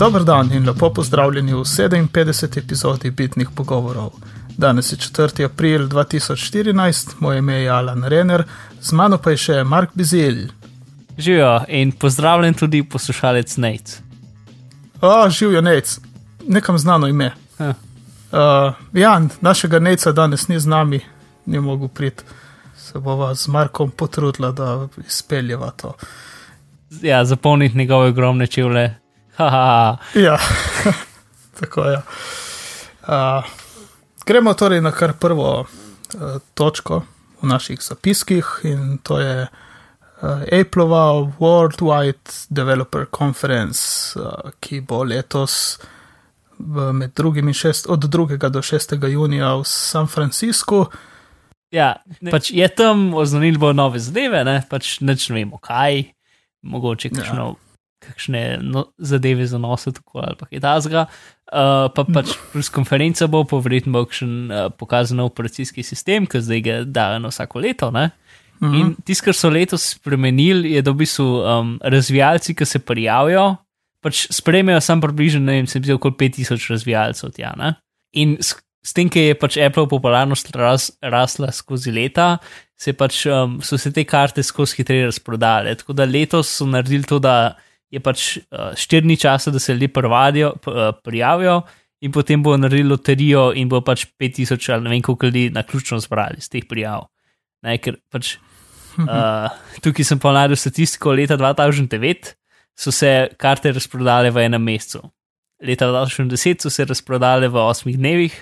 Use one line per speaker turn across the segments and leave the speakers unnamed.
Dobr dan in lepo pozdravljeni v 57. epizodi Bitnih pogovorov. Danes je 4. april 2014, moje ime je Alan Renner, z mano pa je še Mark Bizil.
Živijo in pozdravljen tudi poslušalec Nec.
O, živijo Nec, nekam znano ime.
Huh.
Uh, Jan, našega Neca danes ni z nami, ni mogel priti. Se bova z Markom potrudila, da izpeljeva to.
Ja, zapolniti njegove ogromne čevlje.
Ja, tako je. Uh, gremo torej na kar prvo uh, točko v naših zapiskih in to je uh, Appleova Worldwide Developer Conference, uh, ki bo letos v, med drugim in šest, od 2. do 6. junija v San Franciscu.
Ja, pač je tam oznanili bo nove zadeve, ne, pač neč ne vemo kaj, mogoče kakšno, ja. Kakšne no, zadeve za nose tako ali pa kaj tasga. Uh, pa pač plus konferenca bo, pa verjetno bo kakšen uh, pokazan operacijski sistem, ki zdaj ga dajo vsako leto, ne.
Mhm.
In tisto, kar so letos spremenili, je, da v bistvu um, razvijalci, ki se prijavijo, pač sprejmejo sam približno, ne vem, se mi zdi okoli 5000 razvijalcev tja. Ne? In s, s tem, ki je pač Apple popularnost ras, rasla skozi leta, se pač, um, so se te karte skozi hitreje razprodale. Tako da letos so naredili to, da je pač uh, štirni časa, da se ljudje privadijo, p, uh, prijavijo. In potem bo naredil loterijo, in bo pač 5000 ali ne vem, koliko ljudi na ključno zbrali z teh prijav. Ne, ker pač uh, tukaj sem pa najdel statistiko leta 2009, so se karte razprodale v enem mesecu. Leta 2010 so se razprodale v 8 dnevih,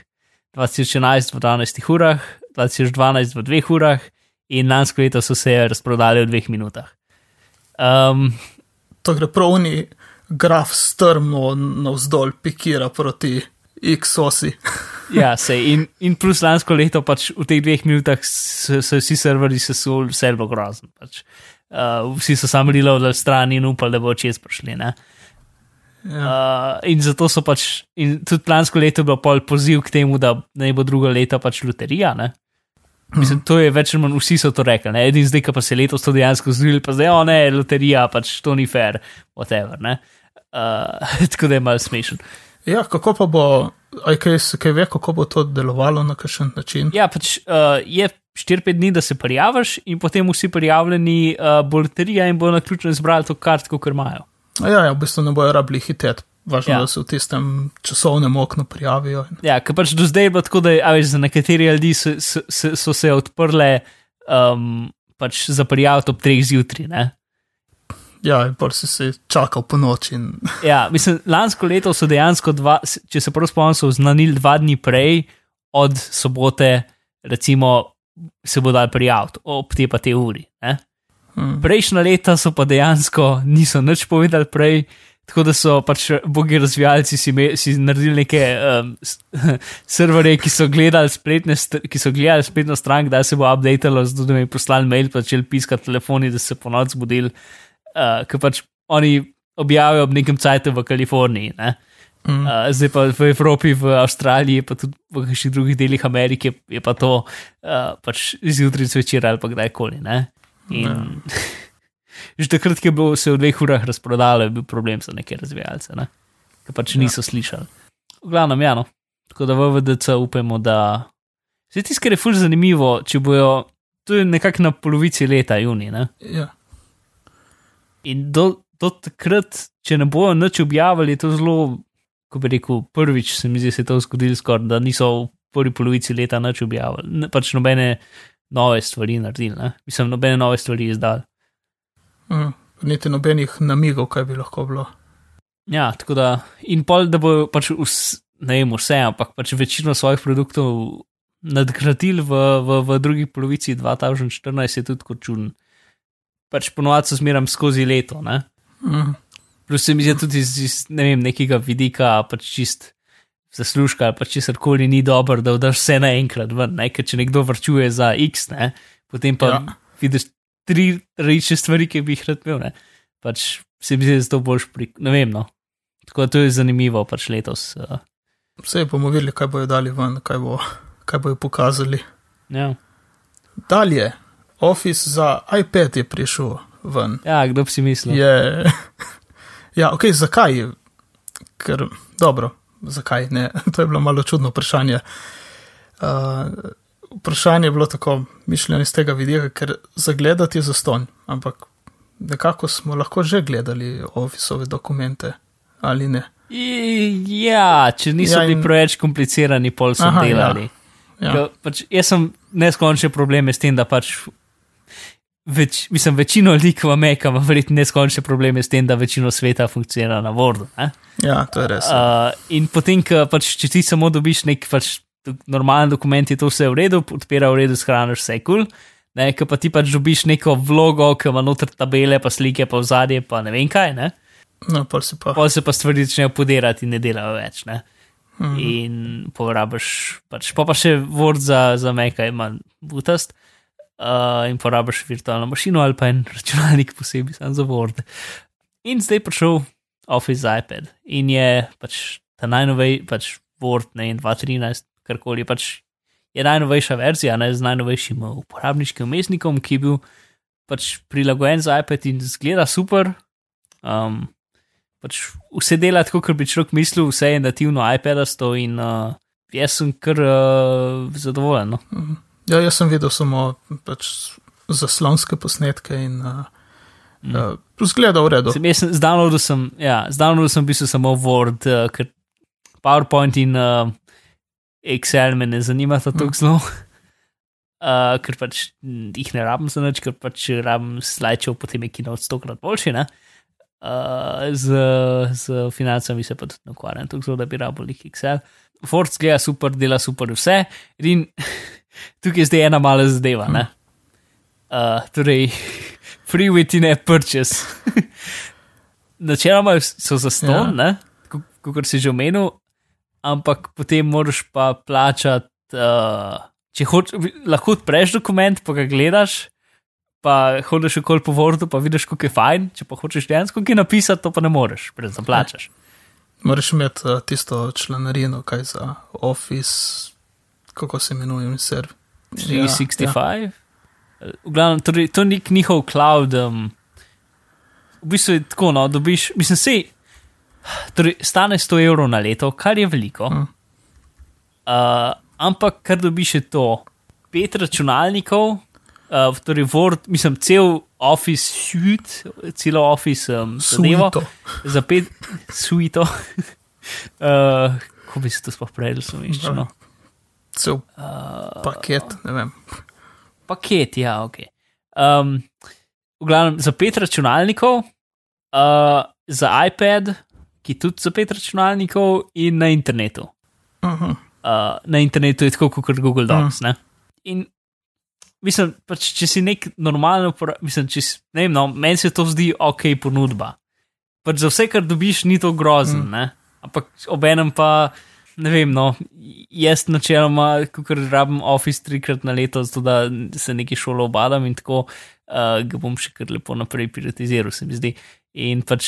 2011 v 12 urah, 2012 v 2 urah in lansko leto so se razprodale v 2 minutah. Um,
To gre pravni graf strmo navzdol, pikira proti X-osi.
ja, se in, in plus lansko leto pač v teh dveh minutah so se vsi serverji sesuli, vse je bilo grozno. Pač. Uh, vsi so sami reloadili stran in upali, da bo čez prišli. Ne?
Ja.
Uh, in zato so pač, in tudi lansko leto je bil pol poziv k temu, da naj bo drugo leto pač loterija. Ne? Mislim, to je več ali manj vsi so to rekli, ne? edin zdaj, pa se je letos to dejansko zgodilo, pa zdaj, o ne, loterija, pač to ni fair, whatever. Ne? Uh, tako da je malo smešen.
ja, kako pa bo, aj kaj, kaj ve, kako bo to delovalo na kakšen način?
Ja, pač uh, je 4-5 dni, da se prijaviš, in potem vsi prijavljeni uh, bo loterija in bo na ključno izbrali to kartko, kar imajo.
Ja, ja, v bistvu ne bojo rabili hitet, važno,
Ja.
da se v tistem časovnem oknu prijavijo.
Ja, ker pač do zdaj je bilo tako, da veš, za nekatere ljudi so, so, so, so se odprle um, pač za prijaviti ob 3 zjutraj. ne.
Ja, in pa si se čakal po noči. In...
Ja, mislim, lansko leto so dejansko dva, če se prav spomnim, so znanili dva dni prej od sobote, recimo, se bo dal prijaviti ob te pa te uri. Ne?
Hmm.
Prejšnja leta so pa dejansko niso nič povedali prej, tako da so pač bogi razvijalci si, me, si naredili neke um, serverje, ki so gledali spletne, ki so gledali spletno stran, kdaj se bo updatalo, zato da mi je poslali mail, pa začeli piskati telefoni, da se po noč zbudili, uh, ker pač oni objavijo ob nekem cajtu v Kaliforniji. Ne?
Mm.
Uh, zdaj pa v Evropi, v Avstraliji, pa tudi v kakšnih drugih delih Amerike je pa to uh, pač zjutraj zvečer ali pa kdajkoli. Ne? In že takrat, ko je bilo se v dveh urah razprodalo, je bil problem za neke razvijalce, ne? ki pač
Ja.
niso slišali. V glavnem, ja, no. tako da v VDC upamo, da. Zdaj tisto, kar je fulž zanimivo, če bojo, to je nekako na polovici leta, juni. Ne?
Ja.
In do, do takrat, če ne bojo nič objavili, je to zelo, ko bi rekel, prvič se mi zdi, se je to zgodilo skoraj, da niso v prvi polovici leta nič objavili. Pač nobene nove stvari naredili, ne? mislim, nobene nove stvari izdali.
Mm. Niti nobenih namigov, kaj bi lahko bilo.
Ja, tako da, in pol, da bo pač vs, ne vem, vse, ampak pač večino svojih produktov nadgradili v, v, v drugi polovici 2014, je tudi kot čuden. Pač ponovadi so zmeram skozi leto, ne.
Mm.
Plus se mi zdi tudi iz, iz ne vem, nekega vidika, pač čist zaslužka ali pač česar koli ni dobro, da vdaš vse naenkrat ven, ne? ker če nekdo vrčuje za X, ne? potem pa. Ja. vidiš tri različne stvari, ki bi jih rad imel, ne? pač se mi zdi, da je to boljš pri, ne vem, no. Tako da to je zanimivo pač letos. Uh,
Vse bomo videli, kaj bojo dali ven, kaj, bo, kaj bojo pokazali.
ja.
Dalje, Office za iPad je prišel ven.
ja, kdo bi si mislil?
Je, ja, ok, zakaj? ker dobro, zakaj ne? To je bilo malo čudno vprašanje. Uh, vprašanje je bilo tako mišljeno iz tega vidika, ker zagledati je zastonj, ampak nekako smo lahko že gledali ofisove dokumente ali ne.
I, ja, če niso
Ja,
bili
in-
preveč komplicirani, pol so
Aha, ja.
delali.
Ja.
Ko Pač, jaz sem neskončne probleme s tem, da pač. Več, mislim, večino vam meka, ima verjetno neskončne probleme s tem, da večino sveta funkcionira na Wordu. Ne?
ja, to je res.
Uh, in potem, ko pač, če ti samo dobiš nek pač, normalen dokument, je to vse v redu, odpira v redu, shraniš vse kul. Cool, Ko pa ti pač dobiš neko vlogo, ki ima noter tabele, pa slike, pa v zadje, pa ne vem kaj, ne?
No, pa si pa.
pa se pa stvari začnejo podirati in ne delajo več. Ne? Mm. In porabiš, pač, pa, pa še Word za, za Meka ima butast. Uh, in porabiš virtualno mašino ali pa en računalnik posebej sam za Word. In zdaj prišel Office iPad in je pač ta najnovejši, pač Word, ne in 2.13, karkoli, pač je najnovejša verzija, ne z najnovejšim uporabniškim umestnikom, ki je bil pač prilagojen za iPad in zgleda super. Um, pač vse dela tako, kot bi človek mislil, vse je nativno iPadasto in uh, jaz sem kar uh, zadovoljen. No.
Ja, jaz sem videl samo pač zaslonske posnetke in uh, mm. uh, zgleda v redu.
Sem, jaz sem zdownloadil sem, ja, zdownloadil sem v bistvu samo Word, uh, ker PowerPoint in uh, Excel me ne zanimata tako zelo. Uh, ker pač jih ne rabim za nič, ker pač rabim slajčev, potem je kino od stokrat boljši. Ne? Uh, z, z financami se pa tudi ne ukvarjam, tako zelo, da bi rabil nek Excel. Ford gleda super, dela super vse. In tukaj je zdaj ena mala zadeva. ne. Uh, torej, free within a purchase. Načeloma so za ston,
Ja.
ja. kot si že omenil, ampak potem moraš pa plačati. Uh, če hoč, lahko odpreš dokument, pa ga gledaš, pa hodiš okoli po Wordu, pa vidiš, kako je fajn. Če pa hočeš dejansko kaj napisati, to pa ne moreš, pred da plačaš.
Moraš imeti uh, tisto članarino, kaj za Office, kako se imenuje, serv.
365. Ja, ja. V glavnem, torej, to ni njihov cloud. Um, v bistvu je tako, no, dobiš, mislim, sej, torej, stane 100 evrov na leto, kar je veliko.
Mm.
Uh, ampak kar dobiš je to, pet računalnikov, uh, torej Word, mislim, cel Office suite, celo Office um, zadevo, za pet suito. uh, kako bi se to sploh prevedel, slovenščino?
Cel
Uh,
paket, ne vem.
paket, ja, ok. Um, v glavnem, za pet računalnikov, uh, za iPad, ki tudi za pet računalnikov, in na internetu.
Uh -huh.
Uh, na internetu je tako kot Google Docs. Mm. In mislim, pač, če si nek normalen uporabnik, mislim, če si, ne vem, no, meni se to zdi ok ponudba. Pač za vse, kar dobiš, ni to grozen, mm. ne? ampak obenem pa. Ne vem, no, jaz načeloma, ko rabim Office trikrat na leto, zato da se nekaj šolo obadam in tako, uh, ga bom še kar lepo naprej piratiziral, se mi zdi. In pač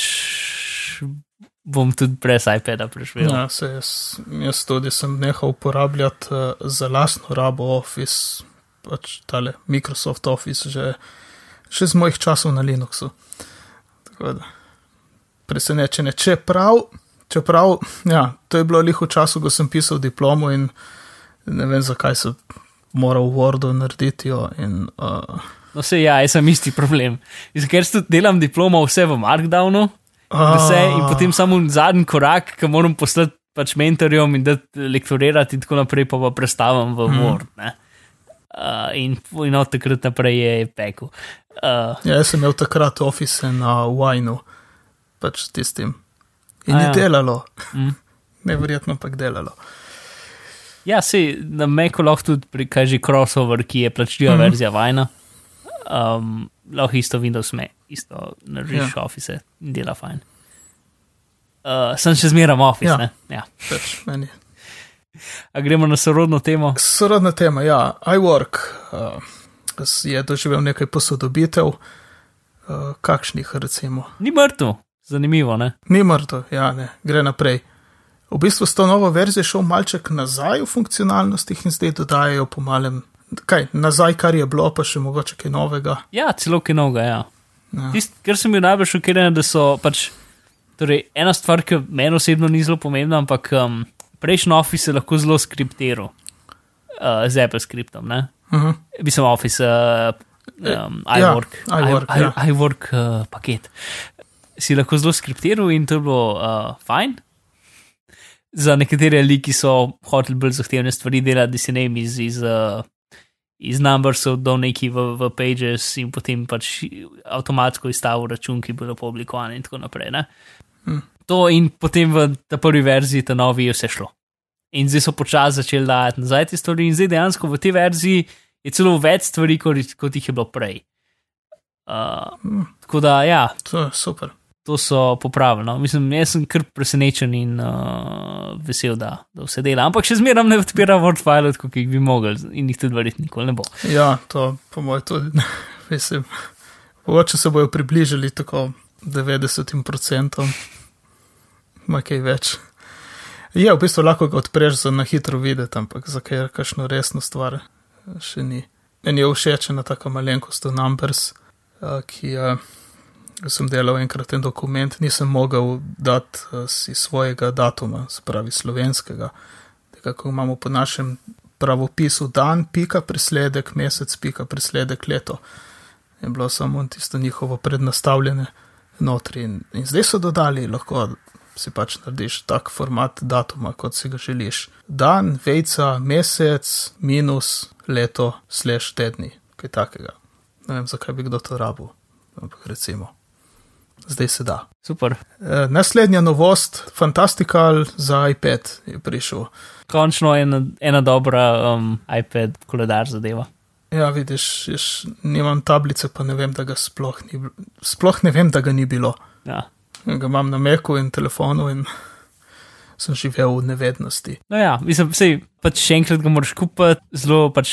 bom tudi brez iPada preživel.
Ja, se jaz, jaz tudi sem nehal uporabljati uh, za lastno rabo Office, pač tale Microsoft Office, že, že z mojih časov na Linuxu. Tako da, presenečenje. Čeprav, čeprav, ja, to je bilo lih v času, ko sem pisal diplomo in ne vem, zakaj sem moral v Wordu narediti jo. In, uh,
No, se ja, jaz sem isti problem. Ker tudi delam diplomo vse v Markdownu, vse in potem samo zadnji korak, ki moram poslati pač mentorjem in dati lektorirati in tako naprej, pa pa prestavim v Word. ne. Uh, in, in od takrat naprej je pekel. Uh,
Ja, jaz sem imel takrat office na Winu, pač tistim. In je
ja.
delalo.
Mm.
Neverjetno pa je delalo.
ja, se na Macu lahko tudi prikaže crossover, ki je plačljiva mm
Mhm.
-hmm. verzija Vajna. Um, lahko isto Windows me, isto narediš
Ja.
Office in dela fajn. Uh, sem še zmeram Office,
Ja.
ne? Ja.
Pač meni.
A gremo na sorodno temo.
Sorodna tema, ja, iWork uh, je doživel nekaj posodobitev, uh, kakšnih recimo.
Ni mrtev, zanimivo, ne?
Ni mrtev, ja, ne, gre naprej. V bistvu s to novo verzijo šel malček nazaj v funkcionalnostih in zdaj dodajajo po malem, kaj, nazaj, kar je bilo, pa še mogoče kaj novega.
Ja, celo kinoga, ja.
Ja.
Tist, kar sem bil najbolj šokiran, da so pač Torej, ena stvar, ki meni osebno ni zelo pomembna, ampak um, prejšnji Office je lahko zelo skriptiral uh, z Apple skriptom. Uh
Uh -huh.
Mislim, Office, uh, um,
Ja,
iWork,
iWork,
I-
ja.
I- iWork uh, paket. Si lahko zelo skriptiral in to je bilo uh, fajn. Za nekatere ljudi, ki so hoteli bolj zahtevne stvari delati, da si ne iz, iz, uh, iz numbersov do neki v, v pages in potem pač avtomatsko izstavil račun, ki bo oblikovan in tako naprej. Ne?
Hm.
To in potem v ta prvi verziji, ta novi, je vse šlo. In zdaj so počasi začeli dajati nazaj te stvari, in zdaj dejansko v tej verziji je celo več stvari, kot, kot jih je bilo prej. Uh,
Hm,
tako da, ja,
To je super.
To so popravili. No. Mislim, jaz sem kar presenečen in uh, vesel, da, da vse dela. Ampak še zmeraj ne odpira WordFile, kot jih bi mogli in jih tudi verjetno nikoli ne bo.
Ja, to po mojem tudi. Mislim, mogoče se bojo približali tako 90%, ima kaj več. Je, v bistvu lahko ga odpreš za na hitro videti, ampak za kaj kakšno resno stvar še ni. Meni je všeč ena taka malenkost v Numbers, eh, ki je, sem delal enkrat en dokument, nisem mogel dati eh, si svojega datuma, se pravi slovenskega, tega, ko imamo po našem pravopisu dan, pika presledek, mesec, pika presledek, leto. Je bilo samo tisto njihovo prednastavljene notri. In, in zdaj so dodali, lahko si pač narediš tak format datuma, kot si ga želiš. Dan, vejca, mesec, minus, leto, slash tedni, kaj takega. Ne vem, zakaj bi kdo to rabil, ampak recimo. Zdaj se da.
Super.
E, naslednja novost, Fantastical za iPad je prišel.
Končno ena, ena dobra um, iPad koledar zadeva.
Ja, vidiš, jaz nimam tablice, pa ne vem, da ga sploh ni, sploh ne vem, da ga ni bilo.
Ja.
Ga imam na Meku in telefonu in sem živel v nevednosti.
No ja, mislim, sej, pač še enkrat ga moraš kupiti, zelo pač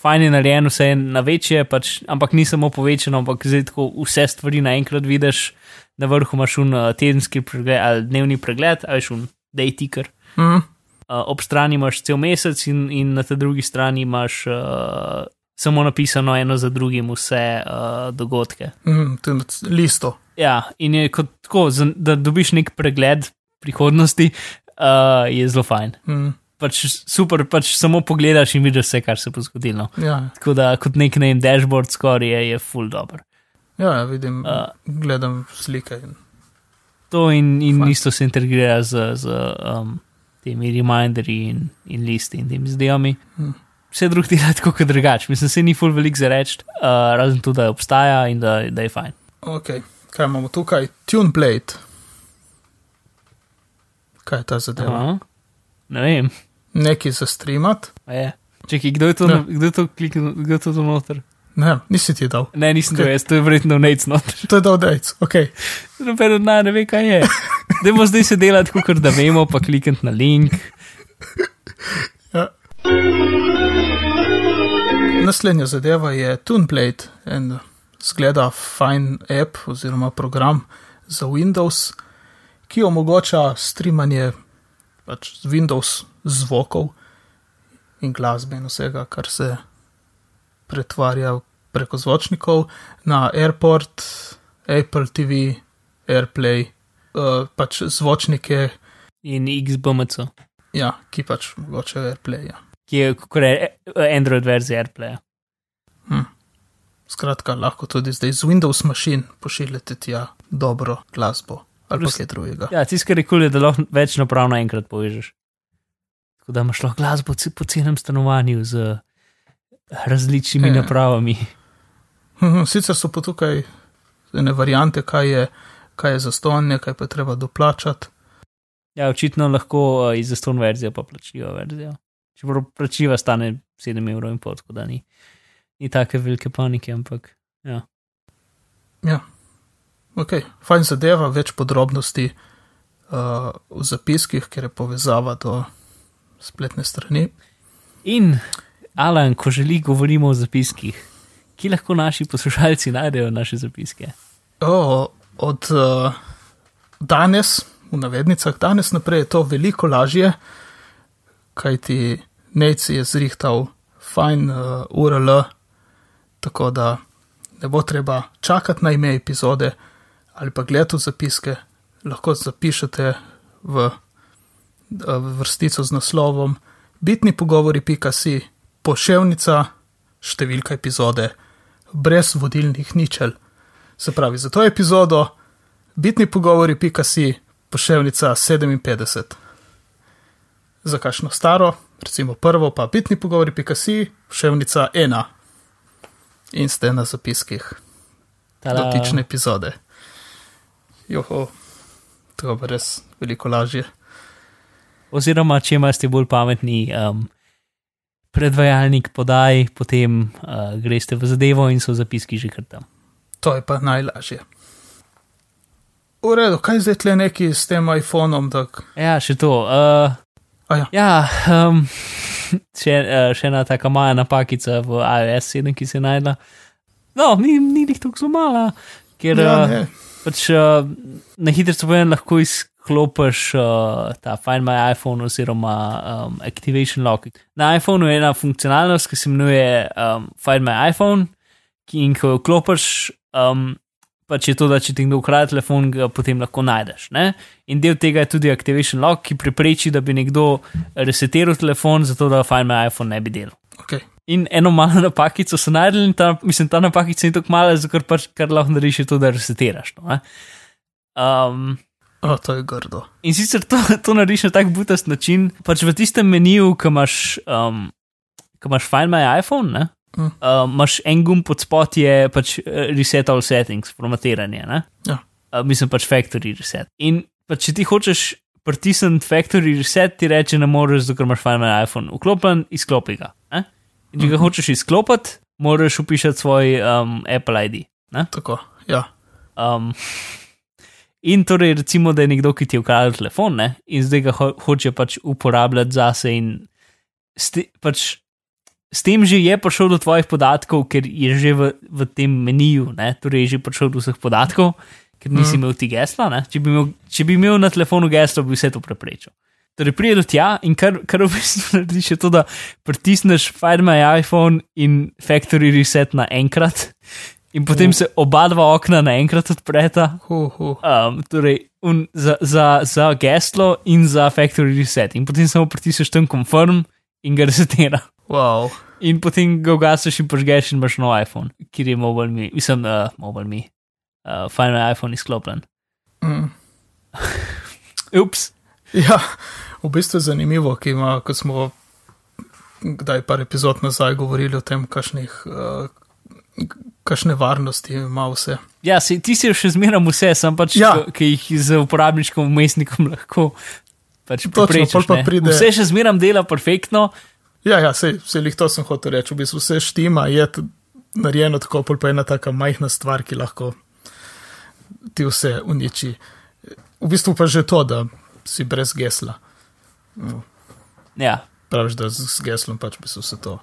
fajn je narejen, vse je na večje, pač, ampak ni samo povečano, ampak zdaj tako vse stvari naenkrat vidiš, na vrhu imaš un uh, tedenski pregled ali dnevni pregled, ali šun day ticker.
Mm,
Uh, ob strani imaš cel mesec, in, in na tej drugi strani imaš uh, samo napisano eno za drugim vse uh, dogodke.
mm, to je listo.
Ja, in je kot tako, da dobiš nek pregled prihodnosti, uh, je zelo fajn.
Mm,
Pač super, pač samo pogledaš in vidiš vse, kar se bo zgodilo.
ja,
Tako da kot nek ne vem, dashboard skoraj je, je full dobro.
ja, vidim,
Uh.
gledam slike. In,
To in, in
Fajn.
isto se integrira z, z um, temi reminderji in, in listi in temi zdajami.
Hm.
Vse drugo dela tako kot drugače. Mislim, se ni full velik za reči, uh, razen to, da obstaja in da, da je fajn.
ok, kaj imamo tukaj? TuneBlade. Kaj je ta zadeva?
Aha. Ne vem,
Neki za streamat?
a je. Čekaj, kdo je to,
Ja.
kdo je to kliknil, kdo je to noter?
Ne, nisi ti dal.
Ne, nisem
Ok.
to jaz, to je verjetno Nate noter.
To je dal dejc, ok.
Noben od nas ne ve, kaj je. Dajmo zdaj se delati, kot da vemo, pa klikniti na link.
Ja. Naslednja zadeva je TuneBlade, en zgleda fajn app oziroma program za Windows, ki omogoča streamanje pač z Windows zvokov in glasbe in vsega, kar se pretvarja preko zvočnikov na Airport, Apple TV, Airplay, uh, pač zvočnike,
In XBMC,
ja, ki pač omogočajo Airplay. Ja.
ki je kot je Android verzija AirPlaya.
Skratka, lahko tudi zdaj z Windows mašin pošiljate tja dobro glasbo ali pa
Plus-
kaj drugega.
Ja, tisto, kar je kul, je, da lahko več naprav naenkrat povežeš. Tako da imaš lahko glasbo po celem stanovanju z različnimi
Ja.
napravami.
Mhm, Sicer so pa tukaj ene variante, kaj je, kaj je zastonje, kaj pa treba doplačati.
Ja, očitno lahko uh, iz zaston verzijo pa plačljiva verzija. Čeprav plačljiva stane 7 evrov in pol, tako da ni, ni take velike panike, ampak ja.
Ja, ok, fajn zadeva, več podrobnosti uh, v zapiskih, ker je povezava do spletne strani.
In Alan, ko želi, govorimo o zapiskih. Kje lahko naši poslušalci najdejo naše zapiske?
O, od uh, danes, v navednicah, danes naprej je to veliko lažje, kaj ti Neci je zrihtal fajn uh, URL, tako da ne bo treba čakati na ime epizode ali pa gledati zapiske, lahko zapišete v vrstico z naslovom Bitni pogovori.si poševnica številka epizode brez vodilnih ničel. Se pravi, za to epizodo bitni pogovori.si poševnica 57. Za kakšno staro, recimo prvo, pa bitni pogovori.si poševnica 1. In ste na zapiskih dotične epizode. Joho, to bo res veliko lažje.
Oziroma, če imate bolj pametni um, predvajalnik, podaj, potem uh, greste v zadevo in so zapiski že kar tam.
To je pa najlažje. V redu, kaj zdaj tle neki s tem iPhonom? Tak?
Ja, še to. Uh,
A ja,
ja, um, še, uh, še ena taka maja napakica v iOS 7, ki se najdla. No, ni, ni jih tako zelo mala, ker
ja,
uh,
ne.
pač, uh, na hitro se povem, lahko izklopiš uh, ta Find My iPhone oziroma um, Activation Lock. Na iPhonu je ena funkcionalnost, ki se imenuje um, Find My iPhone, ki in ko jo vklopiš, um, pač je to, da če ti kdo ukrade telefon, ga potem lahko najdeš. Ne? In del tega je tudi Activation Lock, ki prepreči, da bi nekdo resetiral telefon, zato da Find My iPhone ne bi delal.
Okay.
In eno malo napakico so najdel, in ta, mislim, ta napakica ni tako mala, zato pač kar lahko narediš, je to, da resetiraš. No, ne? um,
O, to je grdo.
in sicer to, to narediš na tak butast način, pač v tistem meniju, ki imaš, um, ki imaš Find My iPhone, ne?
Mm.
Uh, imaš en gumb pod spot, je pač eh, reset all settings, formatiranje. Ne?
Ja.
Uh, mislim pač factory reset. In pač, če ti hočeš pritisniti factory reset, ti reče, ne moreš, ker imaš Find My iPhone vklopljen, izklopi ga. Ne? In če ga hočeš izklopiti, moraš upišati svoj um, Apple ID. Ne?
Tako, ja.
Um, in torej, recimo, da je nekdo, ki ti je ukradel telefon ne? in zdaj ga ho hoče pač uporabljati zase, in s, te, pač, s tem že je prišel do tvojih podatkov, ker je že v, v tem meniju, ne? torej je že prišel do vseh podatkov, ker nisi mm. imel ti gesla. Če bi imel, če bi imel na telefonu geslo, bi vse to preprečil. Torej, pride do tja in kar, kar v bistvu narediš, je to, da pritisneš Find My iPhone in Factory Reset naenkrat, in potem se oba dva okna naenkrat odpreta.
Hu, hu.
Um, torej, un, za, za, za geslo in za Factory Reset, in potem samo pritisneš tam Confirm in ga resetira.
Wow.
In potem ga ugasiš in požgeš in imaš nov iPhone, kjer je mobile me, mislim, uh, mobile me, uh, My iPhone izklopljen.
Mm.
Ups.
Ja, v bistvu je zanimivo, ki ima, ko smo kdaj par epizod nazaj govorili o tem, kakšnih, uh, kakšne varnosti ima vse.
Ja, si, ti si še zmeraj vse, sem pač,
Ja.
ja. ki jih z uporabniškim umestnikom lahko pač
pol pa pride-
Vse še zmeraj dela perfektno,
Ja, ja, sej, sej lih to sem hotel reči, v bistvu vse štima, je narejeno tako, pol pa ena taka majhna stvar, ki lahko ti vse uniči. V bistvu pa že to, da si brez gesla.
ja.
Praviš, da z, z geslom pač bi se vse to.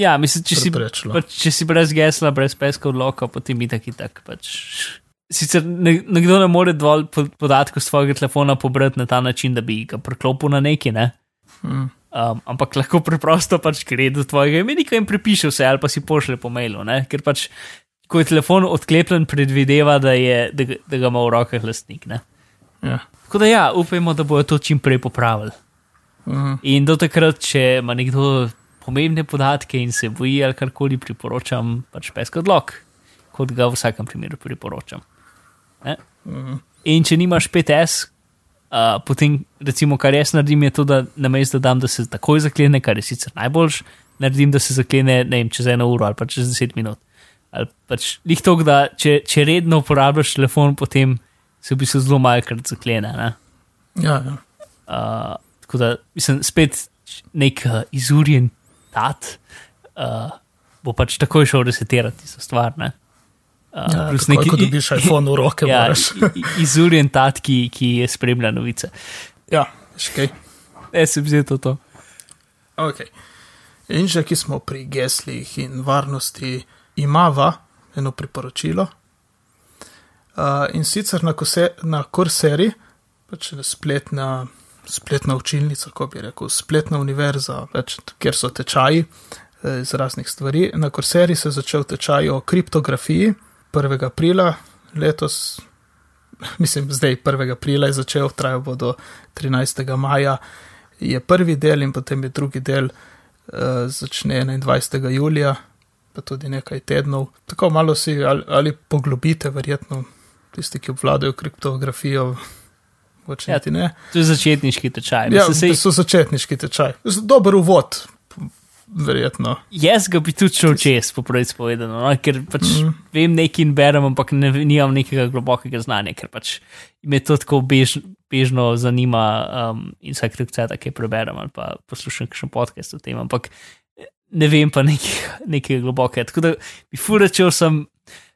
Ja, mislim, če si, pač, če si brez gesla, brez peska odloka, potem je tako in tako. Pač. Sicer ne- nekdo ne more dovolj po- podatkov z tvojega telefona pobrati na ta način, da bi ga preklopil na neki, ne?
Mm.
Um, ampak lahko preprosto pač gre do tvojega imenika in prepiše vse, ali pa si pošlje po mailu, ne? ker pač, ko je telefon odklepljen, predvideva, da, je, da, da ga ima v rokah lastnik. Ne?
Ja.
Tako da ja, upajmo, da bojo to čim prej popravili.
Mm.
In do takrat, če ima nekdo pomembne podatke in se boji ali karkoli, priporočam pač pesk odlog, kot ga v vsakem primeru priporočam. Ne? In če nimaš 5S, uh, potem recimo, kar jaz naredim, je to, da namesto da dam, da se takoj zaklene, kar je sicer najboljš, naredim, da se zaklene ne vem, čez eno uro ali pa čez 10 minut. Ali pač lih to, da če, če redno uporabljaš telefon, potem se v bistvu zelo malkrat zaklene. Ne?
Ja, ja.
Uh, tako da, mislim, spet nek uh, izurjen tat uh, bo pač takoj šel resetirati za stvar. Ne? Uh,
ja
plus neki-
ko dobiš iPhone v roke,
ja,
moraš.
izurjen tat, ki, ki je spremlja novice.
Ja, še kaj.
Jaz sem vzel to. to.
Okay. In že ki smo pri geslih in varnosti, imava eno priporočilo. Uh, in sicer na, kose, na Courseri, pač spletna, spletna učilnica, kako bi rekel, spletna univerza, pač, kjer so tečaji eh, iz raznih stvari. Na Courseri se je začel tečaj o kriptografiji 1. aprila letos, mislim, zdaj 1. aprila je začel, trajal bo do 13. maja, je prvi del in potem je drugi del, uh, začne 21. julija, pa tudi nekaj tednov. Tako malo si ali, ali poglobite, verjetno tisti, ki obvladajo kriptografijo.
Ja, to je začetniški tečaj.
Ja, to sej... so začetniški tečaj. Dober uvod, verjetno.
Jaz ga bi tudi šel čez, po pravici povedano, no? ker pač mm -hmm. vem nekaj in berem, ampak ne, nimam nekega globokega znanja, ker pač me to tako bež, bežno zanima um, in vsak rek tako preberem ali pa poslušam še podcast o tem, ampak ne vem pa nekega, nekega globokega. Tako da bi furačil sem.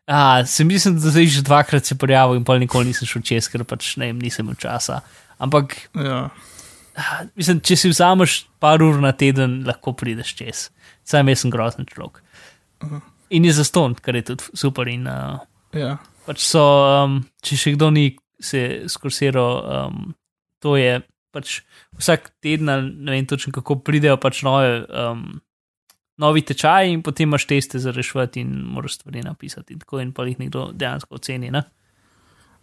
A, sem mislim, da zdaj že dvakrat se prijavil in pa nikoli nisem šel čez, ker pač ne vem, nisem imel časa. Ampak.
Ja.
Mislim, če si vzameš par ur na teden, lahko prideš čez. Sam jaz sem grozen človek. Uh -huh. In je zaston, kar je tudi super. In, uh,
ja.
pač so, um, če še kdo ni se skursiral, um, to je pač vsak teden, ne vem točno kako pridejo pač nove. Um, Novi tečaj, in potem imaš teste za rešiti, in moraš stvari napisati, tako in pa jih nekdo dejansko oceni. Ne?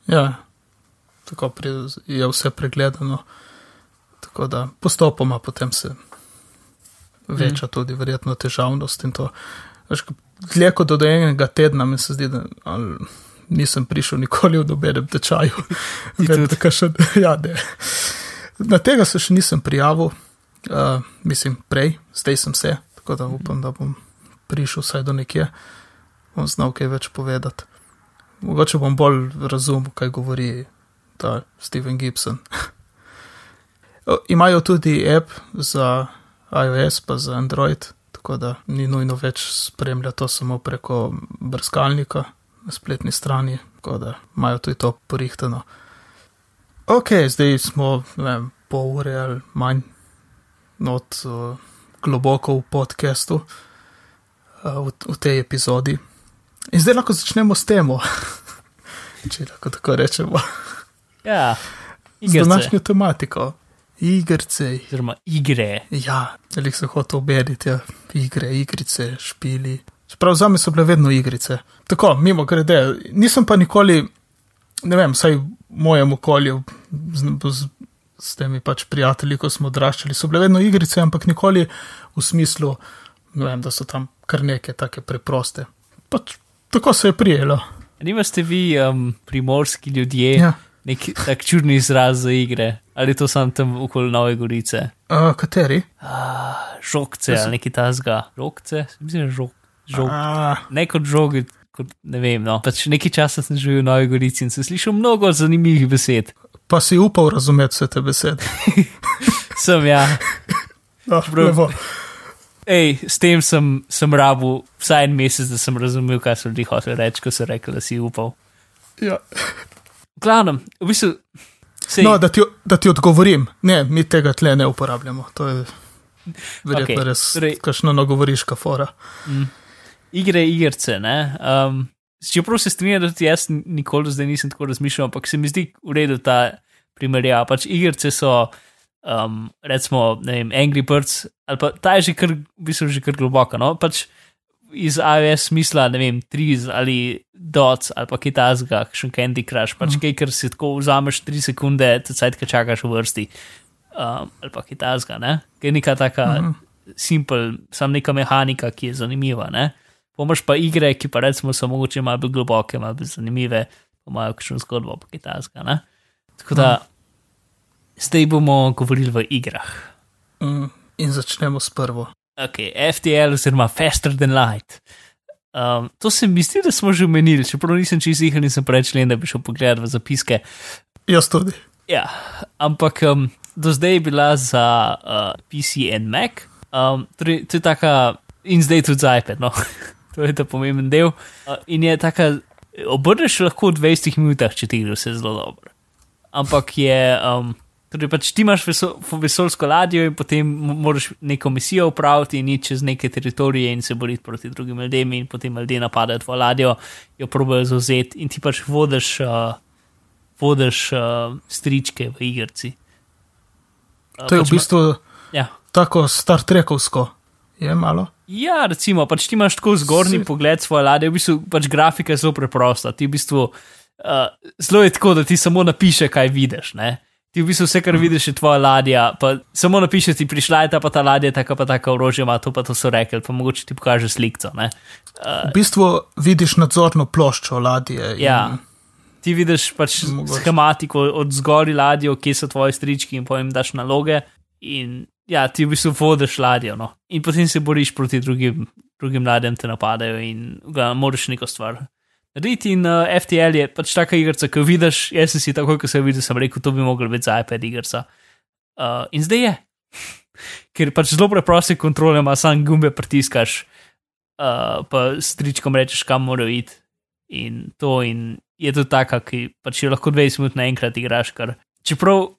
Ja, tako je vse pregledano. Tako da postopoma potem se veča mm. tudi verjetno težavnost in to. Dlje kot do enega tedna mi se zdi, da nisem prišel nikoli v nobenem tečaju. še, ja, Na tega se še nisem prijavil, uh, mislim prej, zdaj sem se, tako da upam, da bom prišel vsaj do nekje, bom znal kaj več povedati. Mogoče bom bolj razumel, kaj govori ta Steven Gibson. Imajo tudi app za iOS, pa za Android, tako da ni nujno več spremljati to samo preko brskalnika na spletni strani, tako da imajo tudi to porihtano. Ok, zdaj smo vem, pol ure ali manj not uh, globoko v podkastu, uh, v, v tej epizodi. In zdaj lahko začnemo s temo, če lahko tako rečemo.
Ja,
z današnjo tematiko igrice.
Oziroma igre.
Ja, ali se hoče obediti, ja. igre, igrice, špili. Prav za me so bile vedno igrice. Tako, mimo grede, nisem pa nikoli, ne vem, saj v mojem okolju, z, z, s temi pač prijatelji, ko smo odraščali, so bile vedno igrice, ampak nikoli v smislu, vem, da so tam kar neke take preproste. Pač tako se je prijelo.
Nimate vi um, primorski ljudje?
Ja
nek tak čudni izraz za igre. Ali to sam tam okoli Nove Gorice?
Uh, kateri?
Uh, žogce ali neki tasga. Žogce, mislim, žog. žog. Uh. Ne kot žogi, kot ne vem. No. Pač nekaj časa sem živel v Novi Gorici in sem slišal mnogo zanimivih besed.
Pa si upal razumeti vse te besede?
sem ja.
No,
Ej, s tem sem, sem rabu vsaj en mesec, da sem razumel, kaj so ljudje hoteli reči, ko so rekli, da si upal.
Ja
glavnem, v bistvu.
Sej... No, da ti, da ti odgovorim, ne, mi tega tle ne uporabljamo. To je verjetno okay, res, torej, kakšno nogovoriška fora.
Mm, igre, igrice, ne. Um, čeprav se strinjam, da tudi jaz nikoli zdaj nisem tako razmišljal, ampak se mi zdi v redu ta primerjava. Pač igrice so, um, recimo, ne vem, Angry Birds, ali pa ta je že kar, v bistvu že kar globoko. No? Pač, iz iOS smisla, ne vem, triz ali dots ali pa kitajska, še Candy Crush, pač mm. kaj, ker si tako vzameš tri sekunde, te cajt, ki čakaš v vrsti, um, ali pa kitajska, ne, ki je neka taka mm. simpel, sam neka mehanika, ki je zanimiva, ne. Pomaž pa igre, ki pa recimo so mogoče malo bolj globoke, malo bolj zanimive, imajo kakšno zgodbo pa kitajska, ne. Tako da, mm. zdaj bomo govorili v igrah.
Mm. In začnemo s prvo.
Ok, FTL oziroma Faster than Light. Um, to se mi zdi, da smo že omenili, čeprav nisem čisto jih in sem prečlen, da bi šel pogledat v zapiske.
Jaz tudi.
Ja, ampak um, do zdaj je bila za uh, PC in Mac, um, torej, to je taka, in zdaj tudi za iPad, no, to je ta pomemben del. In je taka, obrneš lahko v 20 minutah, če ti gre vse zelo dobro. Ampak je. Um, Torej, pač ti imaš vesoljsko ladjo in potem moraš neko misijo upraviti in iti čez neke teritorije in se boriti proti drugim ljudem, in potem ljudje napadajo tvojo ladjo, jo probojajo zauzeti in ti pač vodiš, uh, vodiš uh, stričke v igrci.
Uh, to je pač v bistvu
ja.
tako Star Trekovsko, je malo.
Ja, recimo, pač ti imaš tako zgornji si... pogled svoje ladje, v bistvu pač grafika je zelo preprosta. Ti v bistvu uh, zelo je tako, da ti samo napiše, kaj vidiš. Ne? Ti v bistvu vse, kar vidiš, je tvoja ladja, pa samo napiše ti, prišla je ta pa ta ladja, tako pa tako orožje ima, to pa to so rekli, pa mogoče ti pokaže sliko. Uh,
v bistvu vidiš nadzorno ploščo ladje. In...
Ja. Ti vidiš pač mogoče. schematiko od zgori ladjo, kje so tvoji strički in pojem daš naloge. In ja, ti v bistvu vodiš ladjo. No? In potem se boriš proti drugim, drugim ladjem, te napadajo in ga moraš neko stvar narediti. In uh, FTL je pač taka igrica, ki jo vidiš. Jaz sem si tako, ko sem videl, sem rekel, to bi mogel biti za iPad igrica. Uh, in zdaj je. Ker pač zelo preproste kontrole, ima sam gumbe pritiskaš, uh, pa stričkom rečeš, kam morajo iti. In to in je to taka, ki pač jo lahko 20 minut naenkrat igraš. Kar, čeprav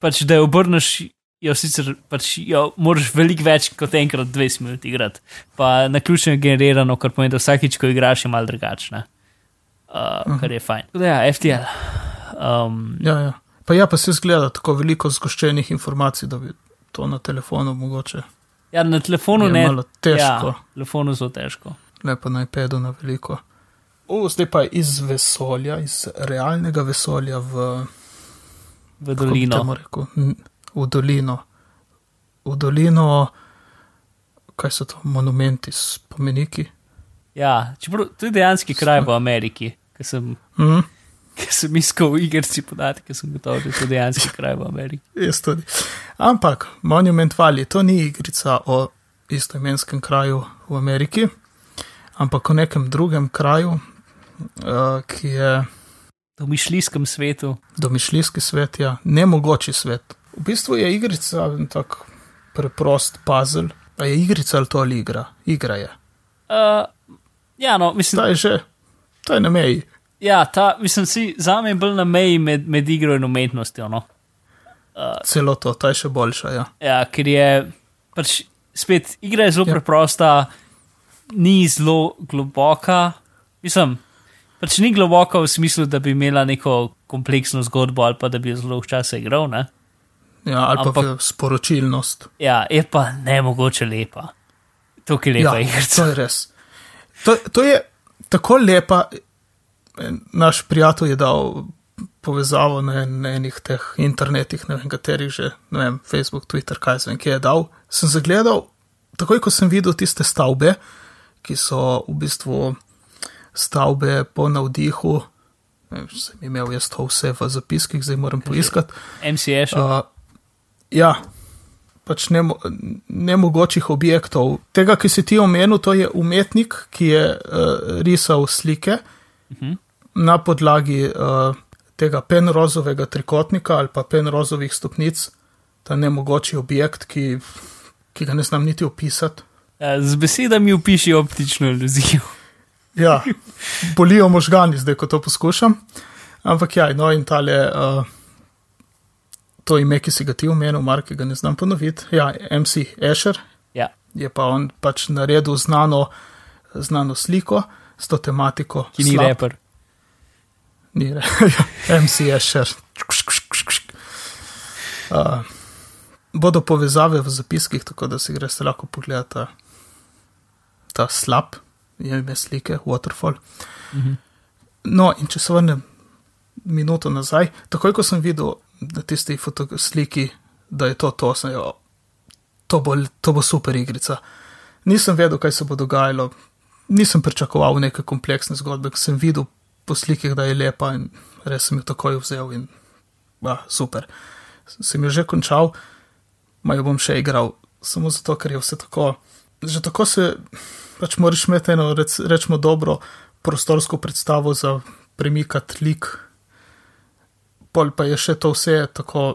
pač da jo obrneš, jo sicer pač jo moraš veliko več kot enkrat 20 minut igrati. Pa na ključno je generirano, kar pomeni, da vsakič, ko igraš, je malo drugačne. Uh, -huh. Kar je fajn. Tudi ja, FTL. Um,
ja, ja. Pa ja, pa se zgleda tako veliko zgoščenih informacij, da bi to na telefonu mogoče.
Ja, na telefonu ne.
Malo težko.
Ja, telefonu zelo težko.
Lepo na iPadu na veliko. O, zdaj pa iz vesolja, iz realnega vesolja v,
v dolino.
Rekel, v dolino, v dolino, kaj so to monumenti, spomeniki.
Ja, čeprav to je dejansko kraj v Ameriki, ki sem,
mm.
sem iskal v igrici podatke, sem gotovo, da je to dejansko kraj v Ameriki.
Jaz tudi. Ampak Monument Valley, to ni igrica o istoimenskem kraju v Ameriki, ampak o nekem drugem kraju, uh, ki je.
Domišljijskem svetu.
Domišljijski svet, ja, nemogoči svet. V bistvu je igrica tako preprost puzzle. A je igrica ali to ali igra? Igra je.
Uh, ja, no, mislim.
Ta je že, to je na meji.
Ja, ta, mislim, si za me bolj na meji med, med igro in umetnostjo. No.
Uh, Celo to, ta je še boljša. Ja,
ja ker je pač spet igra je zelo ja. preprosta, ni zelo globoka. Mislim, pač ni globoka v smislu, da bi imela neko kompleksno zgodbo ali pa da bi jo zelo včasih igral. Ne?
Ja, ali Ampak, pa sporočilnost.
Ja, je pa ne mogoče lepa. Tukaj lepa ja, igrica.
To je res. To, to je tako lepa. Naš prijatelj je dal povezavo na, na enih teh internetih, ne vem katerih že, ne vem, Facebook, Twitter, kaj zvem, ki je dal. Sem zagledal, takoj ko sem videl tiste stavbe, ki so v bistvu stavbe po navdihu. Sem imel jaz to vse v zapiskih, zdaj moram poiskati.
MCS. Uh,
ja, pač nemo, nemogočih objektov. Tega, ki si ti omenil, to je umetnik, ki je uh, risal slike uh mhm. -huh. na podlagi uh, tega penrozovega trikotnika ali pa penrozovih stopnic, ta nemogoči objekt, ki, ki ga ne znam niti opisati.
Ja, z besedami opiši optično iluzijo.
ja, bolijo možgani, zdaj ko to poskušam. Ampak ja, no in tale. Uh, to ime, ki si ga ti omenil, Mark, ga ne znam ponoviti. Ja, MC Asher.
Ja.
Je pa on pač naredil znano, znano sliko s to tematiko.
Ki ni slab. reper.
Ni reper. MC Asher. Uh, bodo povezave v zapiskih, tako da si greš lahko pogledati ta, ta slab, je ime slike, Waterfall. Mhm. No, in če se vrnem minuto nazaj, takoj ko sem videl na tisti sliki, da je to to, sem jo, to bo, to bo super igrica. Nisem vedel, kaj se bo dogajalo, nisem pričakoval neke kompleksne zgodbe, ker sem videl po slikih, da je lepa in res sem jo takoj vzel in ba, super. Sem jo že končal, maj bom še igral, samo zato, ker je vse tako. Že tako se, pač moraš imeti eno, rec, rečemo, dobro prostorsko predstavo za premikati lik pol pa je še to vse tako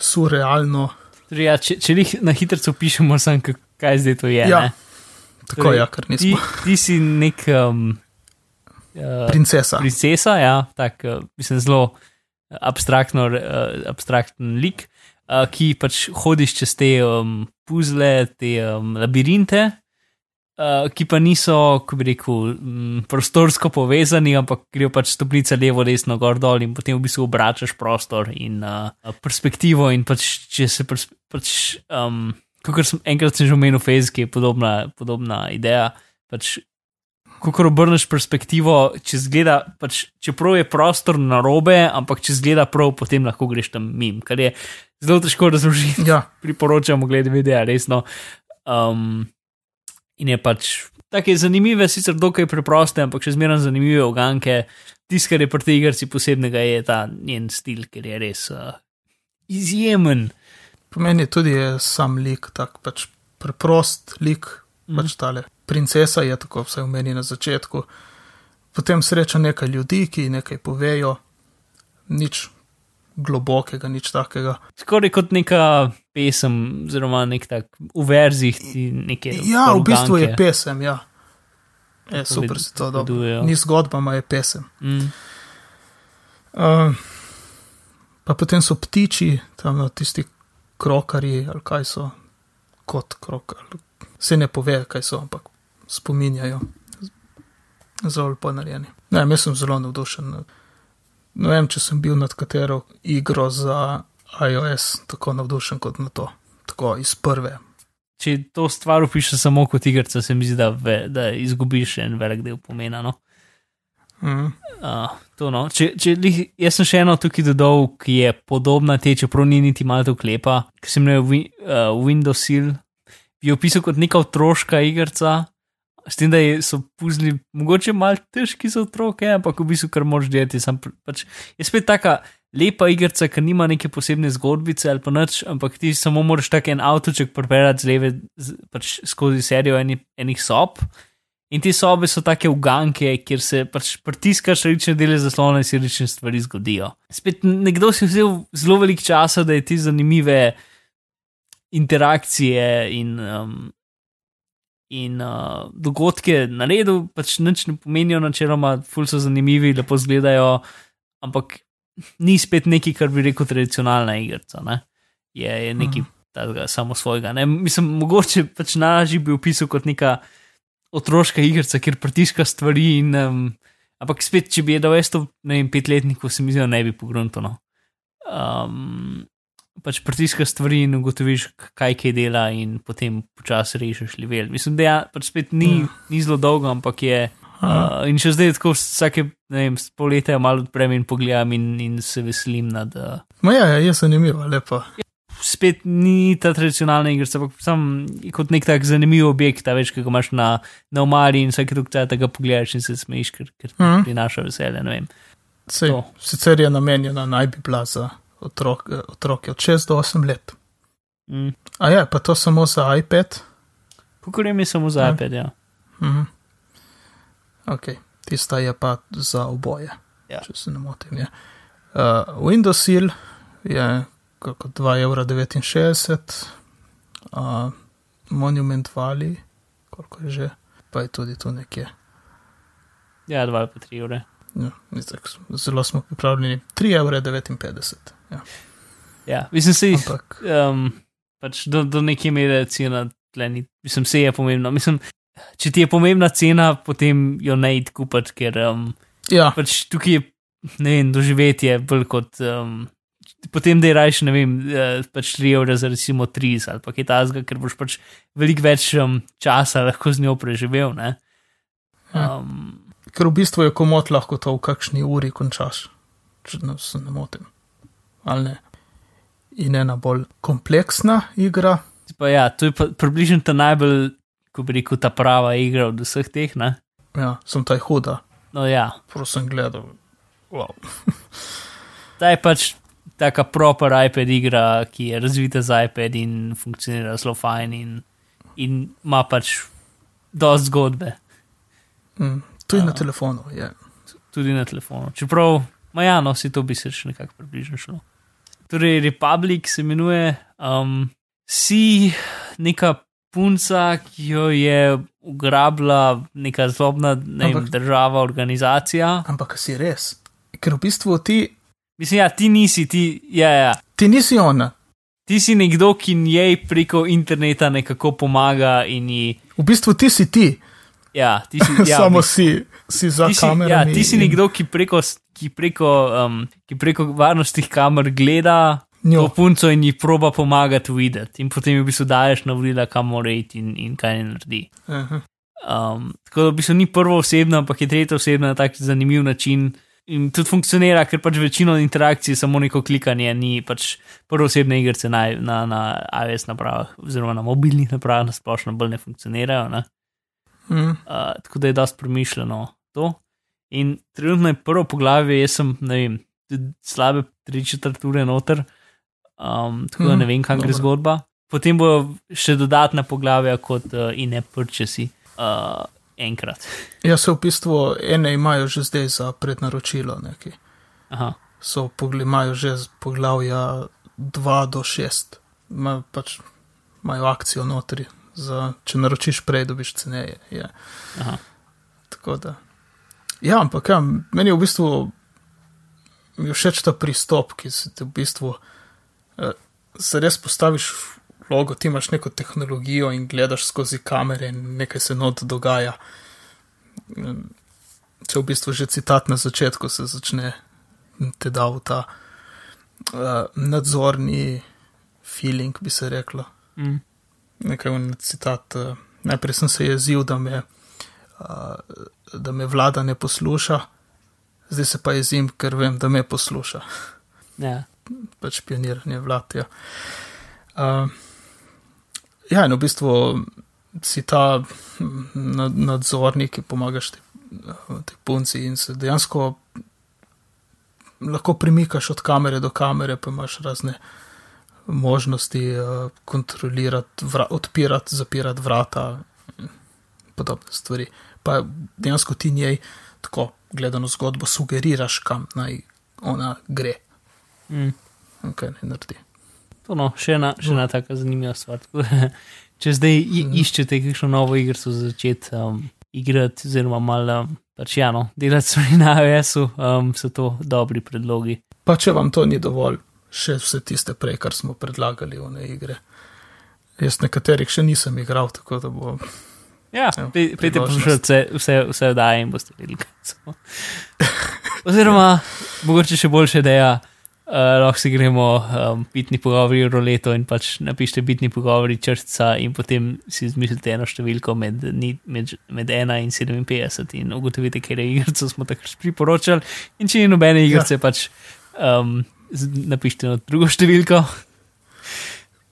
surrealno.
Ja, če če jih na hitro pišemo, sem kaj zdaj to je.
Ja, tako torej, je, ker nismo.
Ti, ti si nek. Um,
uh, princesa.
Princesa, ja, tak, uh, mislim, zelo abstraktno, uh, abstrakten lik, uh, ki pač hodiš čez te um, puzle, te um, labirinte. Uh, ki pa niso, kako bi rekel, m, prostorsko povezani, ampak grejo pač stopnice levo, desno, gor dol in potem v bistvu obračaš prostor in uh, perspektivo. In pač, če se pač, um, kot sem enkrat sem že omenil, Facebook je podobna, podobna ideja. Pač, ko obrneš perspektivo, če zgleda, pač, čeprav je prostor na robe, ampak če zgleda prav, potem lahko greš tam mim, kar je zelo težko razložiti.
Ja,
Priporočam, gledaj videa, resno. Um, in je pač tako zanimive, sicer dokaj preproste, ampak še zmeraj zanimive oganke. Tisto, kar je pri tej igrici posebnega, je ta njen stil, ker je res uh, izjemen.
pomeni tudi je sam lik, tak pač preprost lik, mm. pač tale. Princesa je tako, vsaj v meni na začetku. Potem sreča nekaj ljudi, ki nekaj povejo, nič globokega, nič takega.
Skoraj kot neka pesem, oziroma nek tak v verzih ti nekaj.
Ja, v bistvu je pesem, ja. Je, super si to dobro. Ni zgodba, ma je pesem.
Mm.
Uh, pa potem so ptiči, tam no, tisti krokarji, ali kaj so, kot krokar. Se ne pove, kaj so, ampak spominjajo. Zelo lepo narejeni. Ne, jaz sem zelo navdušen. Ne vem, če sem bil nad katero igro za iOS tako navdušen kot na to. Tako iz prve.
Če to stvar opišeš samo kot igrica, se mi zdi, da, ve, da izgubiš en velik del pomena. No?
Mm.
Uh, to, no. če, če, lih- jaz sem še eno tukaj dodal, ki je podobna te, čeprav ni niti malo to klepa, ki sem imel wi, uh, Windows Seal, bi jo opisal kot neka otroška igrica, s tem, da so puzli mogoče malo težki za otroke, ampak v bistvu kar. Sam, pr- pač, je spet taka lepa igrica, ki nima neke posebne zgodbice ali pa nič, ampak ti samo moraš tak en avtoček prepeljati z leve z, pač skozi serijo eni, enih sob. In te sobe so take uganke, kjer se pač pritiskaš različne dele zaslona in se različne stvari zgodijo. Spet nekdo si vzel zelo veliko časa, da je te zanimive interakcije in, um, in uh, dogodke naredil, pač nič ne pomenijo, načeloma, ful so zanimivi, lepo izgledajo, ampak ni spet nekaj, kar bi rekel tradicionalna igrica. Ne? Je, je nekaj
Mhm.
tega samo svojega. Ne? Mislim, mogoče pač najlažje bi opisal kot neka otroška igrica, kjer pritiska stvari. In, um, ampak spet, če bi jedel to, ne vem, petletniku, se mi zdi, ne bi pogrunto. No. Um, pač pritiska stvari in ugotoviš, kaj kaj dela, in potem počasi rešiš level. Mislim, da ja, pač spet ni,
Ja.
ni zelo dolgo, ampak je. Uh, in še zdaj, tako vsake vem, pol leta malo odprem in pogledam, in, in se veselim nad. Uh,
Ma ja, je zanimivo, lepo.
spet ni ta tradicionalna igrica, ampak sam kot nek tak zanimiv objekt, ta več, ki ga imaš na, na omari in vsake toliko tega pogledaš in se smeješ, ker, ker ti
Mhm.
prinaša veselje. ne vem.
Sej, sicer je namenjena naj bi bila za otrok, otroke od 6 do 8 let.
Mm.
A je, pa to samo za iPad?
Kakor je samo za
Ja.
iPad, ja.
Mhm. Ok, tista je pa za oboje,
Ja.
če se ne motim. Je. Uh, Windows Seal je kako 2,69 evra, uh, Monument Valley, koliko je že, pa je tudi tu nekje.
Ja, dva ali pa tri ure.
Ja, itak, zelo smo pripravljeni. 3,59 evra. Ja.
Ja, mislim, se jih. Um, pač do, do neke mere cena, tle ni, mislim, se je pomembno. Mislim, če ti je pomembna cena, potem jo ne id kupiti, ker um,
ja,
pač tukaj je, ne vem, doživetje bolj kot. Um, Potem, da je rajš, ne vem, eh, pač 3 evre za recimo 30 ali pa kaj tasga, ker boš pač veliko več um, časa lahko z njo preživel. Ne? Um,
ker v bistvu je komot lahko to v kakšni uri končaš, če ne, se ne motim. Ali ne. In ena bolj kompleksna igra,
pa ja, to je približno ta najbolj, ko bi rekel, ta prava igra od vseh teh. Ne?
ja, sem taj huda,
No ja,
prosim, gledal. Wow.
ta je pač taka proper iPad igra, ki je razvita za iPad in funkcionira zelo fajn in, in ima pač dosti zgodbe.
Mm, tudi na
A.
telefonu je.
tudi na telefonu. Čeprav, ja, no, si to bi se še nekako približno šlo. Torej, Republic se imenuje, um, si neka punca, ki jo je ugrabila neka zlobna ne vem,
Ampak-
država, organizacija.
Ampak si res. Ker v bistvu ti,
Mislim, ja, ti nisi, ti, ja, ja.
ti nisi ona.
Ti si nekdo, ki njej preko interneta nekako pomaga in ji.
V bistvu ti si ti,
Ja, ti si, ja,
samo si, si za
ti si, ja,
kamerami.
ti si
in
nekdo, ki preko, ki preko, um, ki preko varnostnih kamer gleda
Njo.
to punco in ji proba pomagati videti, in potem ji v bistvu daješ navodila, kam mora iti in, in kaj naj naredi.
Aha.
Um, tako da v bistvu ni prvo osebno, ampak je tretja osebna na tak zanimiv način. In tudi funkcionira, ker pač večino interakcij samo neko klikanje, ni pač prvo osebne igrice na, na, na iOS napravah, oziroma na mobilnih napravah, na splošno bolj ne funkcionirajo. Ne?
Mm.
Uh, tako da je dosti premišljeno to. In trenutno je prvo poglavje, jaz sem, ne vem, slabe tri četrt ure noter, um, tako da
Mhm,
ne vem, kam gre
dobro.
zgodba. Potem bo še dodatna poglavja kot uh, in ne prčesi uh, enkrat.
Ja, se v bistvu ene imajo že zdaj za prednaročilo, neki.
Aha,
So pogli, imajo že poglavja 2 do 6, Ma, pač imajo akcijo notri. Za, če naročiš prej, dobiš ceneje. Je.
aha.
Tako da. Ja, ampak ja, meni je v bistvu je všeč ta pristop, ki se ti v bistvu eh, se res postaviš v vlogo, ti imaš neko tehnologijo in gledaš skozi kamere in nekaj se not dogaja. Če v bistvu že citat na začetku se začne, te da v ta uh, nadzorni feeling, bi se reklo
Mm.
Nekaj un citat. Uh, najprej sem se jezil, da me, uh, da me vlada ne posluša, zdaj se pa jezim, ker vem, da me posluša.
Ja.
Pač pioniranje vlad. Ja, uh, ja in v bistvu si ta nad, nadzornik, ki pomagaš tej te punci in se dejansko lahko premikaš od kamere do kamere, pa imaš razne možnosti uh, kontrolirati, vra, odpirati, zapirati vrata in podobne stvari. Pa dejansko ti njej tako gledano zgodbo sugeriraš, kam naj ona gre,
Mm.
kaj naj naredi.
To no, še ena, še ena taka zanimiva stvar. Tako Če zdaj i- iščete kakšno novo igrico za začeti um, igrati, oziroma malo um, pač ja, no, delati stvari na iOS-u, um, so to dobri predlogi.
Pa če vam to ni dovolj, še vse tiste prej, kar smo predlagali v ne igre. Jaz nekaterih še nisem igral, tako da bo.
Ja,
Ja, priložnost.
poslušati vse, vse, vse oddaje in boste videli, kaj so. Oziroma, mogoče še boljša ideja, uh, lahko si gremo um, bitni pogovori v roleto in pač napišite bitni pogovori črtica in potem si izmislite eno številko med, ni- med, med 1 in 57 in ugotovite, kje je igrico smo takrat priporočali. In če ni nobene igrice, ja. pač um, napišite eno drugo številko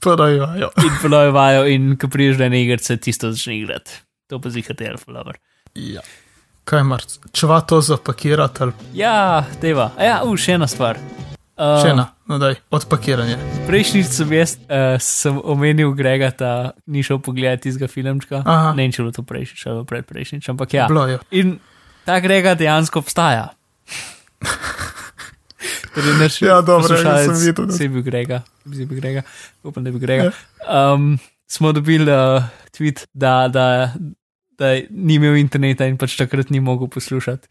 Podajajo.
in ponovajo in ko priješ do ene igrice, tisto začne igrati. To pa zihate alfa
Ja. Kaj mar, čeva to zapakirati ali
Ja, teva. A Ja, u, še ena stvar. Uh,
še ena, no daj, odpakiranje.
Prejšnjič sem jaz uh, sem omenil Grega, da ni šel pogledati tistega filmčka.
Aha.
Ne vem, če je bilo to prejšnjič ali predprejšnjič, ampak ja.
Bilo je.
In ta Grega dejansko obstaja. Torej,
Ja, dobro,
poslušalec
jaz sem videl, da-
Se je bil Grega, se je bil Grega, upam, da je bil Grega. Um, smo dobili uh, tweet, da, da, da ni imel interneta in pač takrat ni mogel poslušati.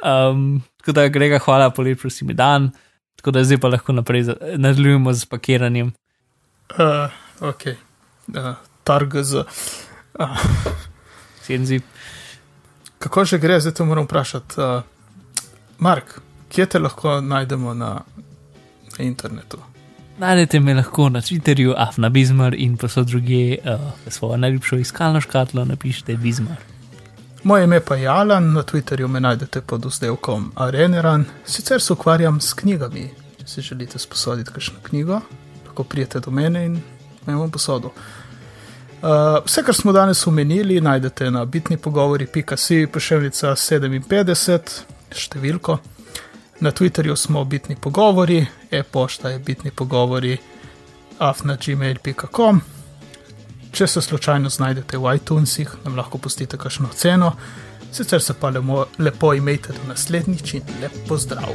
Um, tako da, Grega, hvala, polep, prosim, mi dan. Tako da zdaj pa lahko naprej za- nadaljujemo z pakiranjem.
Uh, ok. Uh, targ z. Uh,
Senzi.
kako že gre, zdaj to moram vprašati. Uh, Mark, kje te lahko najdemo na, internetu?
Najdete me lahko na Twitterju, Afna Bizmar in posod druge, uh, svojo najljubšo iskalno škatlo napišite Bizmar.
Moje ime pa je Alan, na Twitterju me najdete pod vzdevkom Areneran, sicer se ukvarjam s knjigami. Če si želite sposoditi kakšno knjigo, lahko prijete do mene in me bom posodil. Uh, vse, kar smo danes omenili, najdete na bitni pogovori.si, pošiljka 57, številko. Na Twitterju smo bitni pogovori, e-pošta je bitni pogovori, afna.gmail.com. Če se slučajno znajdete v iTunesih, nam lahko pustite kakšno ceno, sicer se pa lepo, lepo imejte do naslednjič in lep pozdrav.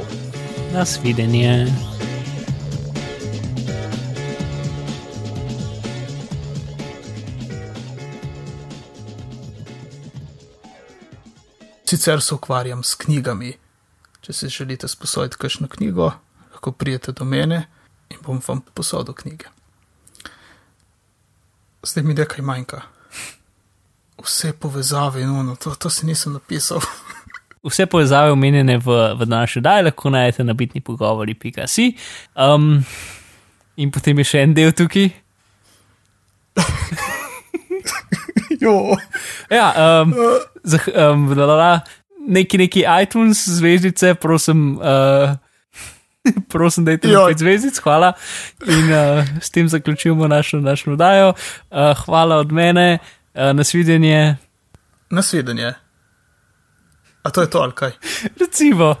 Nasvidenje.
Sicer se ukvarjam s knjigami. Če si želite sposoditi kakšno knjigo, lahko prijete do mene in bom vam posodil knjige. Zdaj mi nekaj manjka. Vse povezave in ono, to, to si nisem napisal.
Vse povezave omenjene v, v današnji daj lahko najdete na bitni pogovori.si. Um, in potem je še en del tukaj.
Jo.
Ja, um, zah, um, bla, neki, neki iTunes zvezdice, prosim. Uh, Prosim, da je to pet zvezdic, hvala. In uh, s tem zaključujemo našo, našo oddajo. Uh, hvala od mene, uh, nasvidenje.
Nasvidenje. A to je to ali kaj?
Recimo.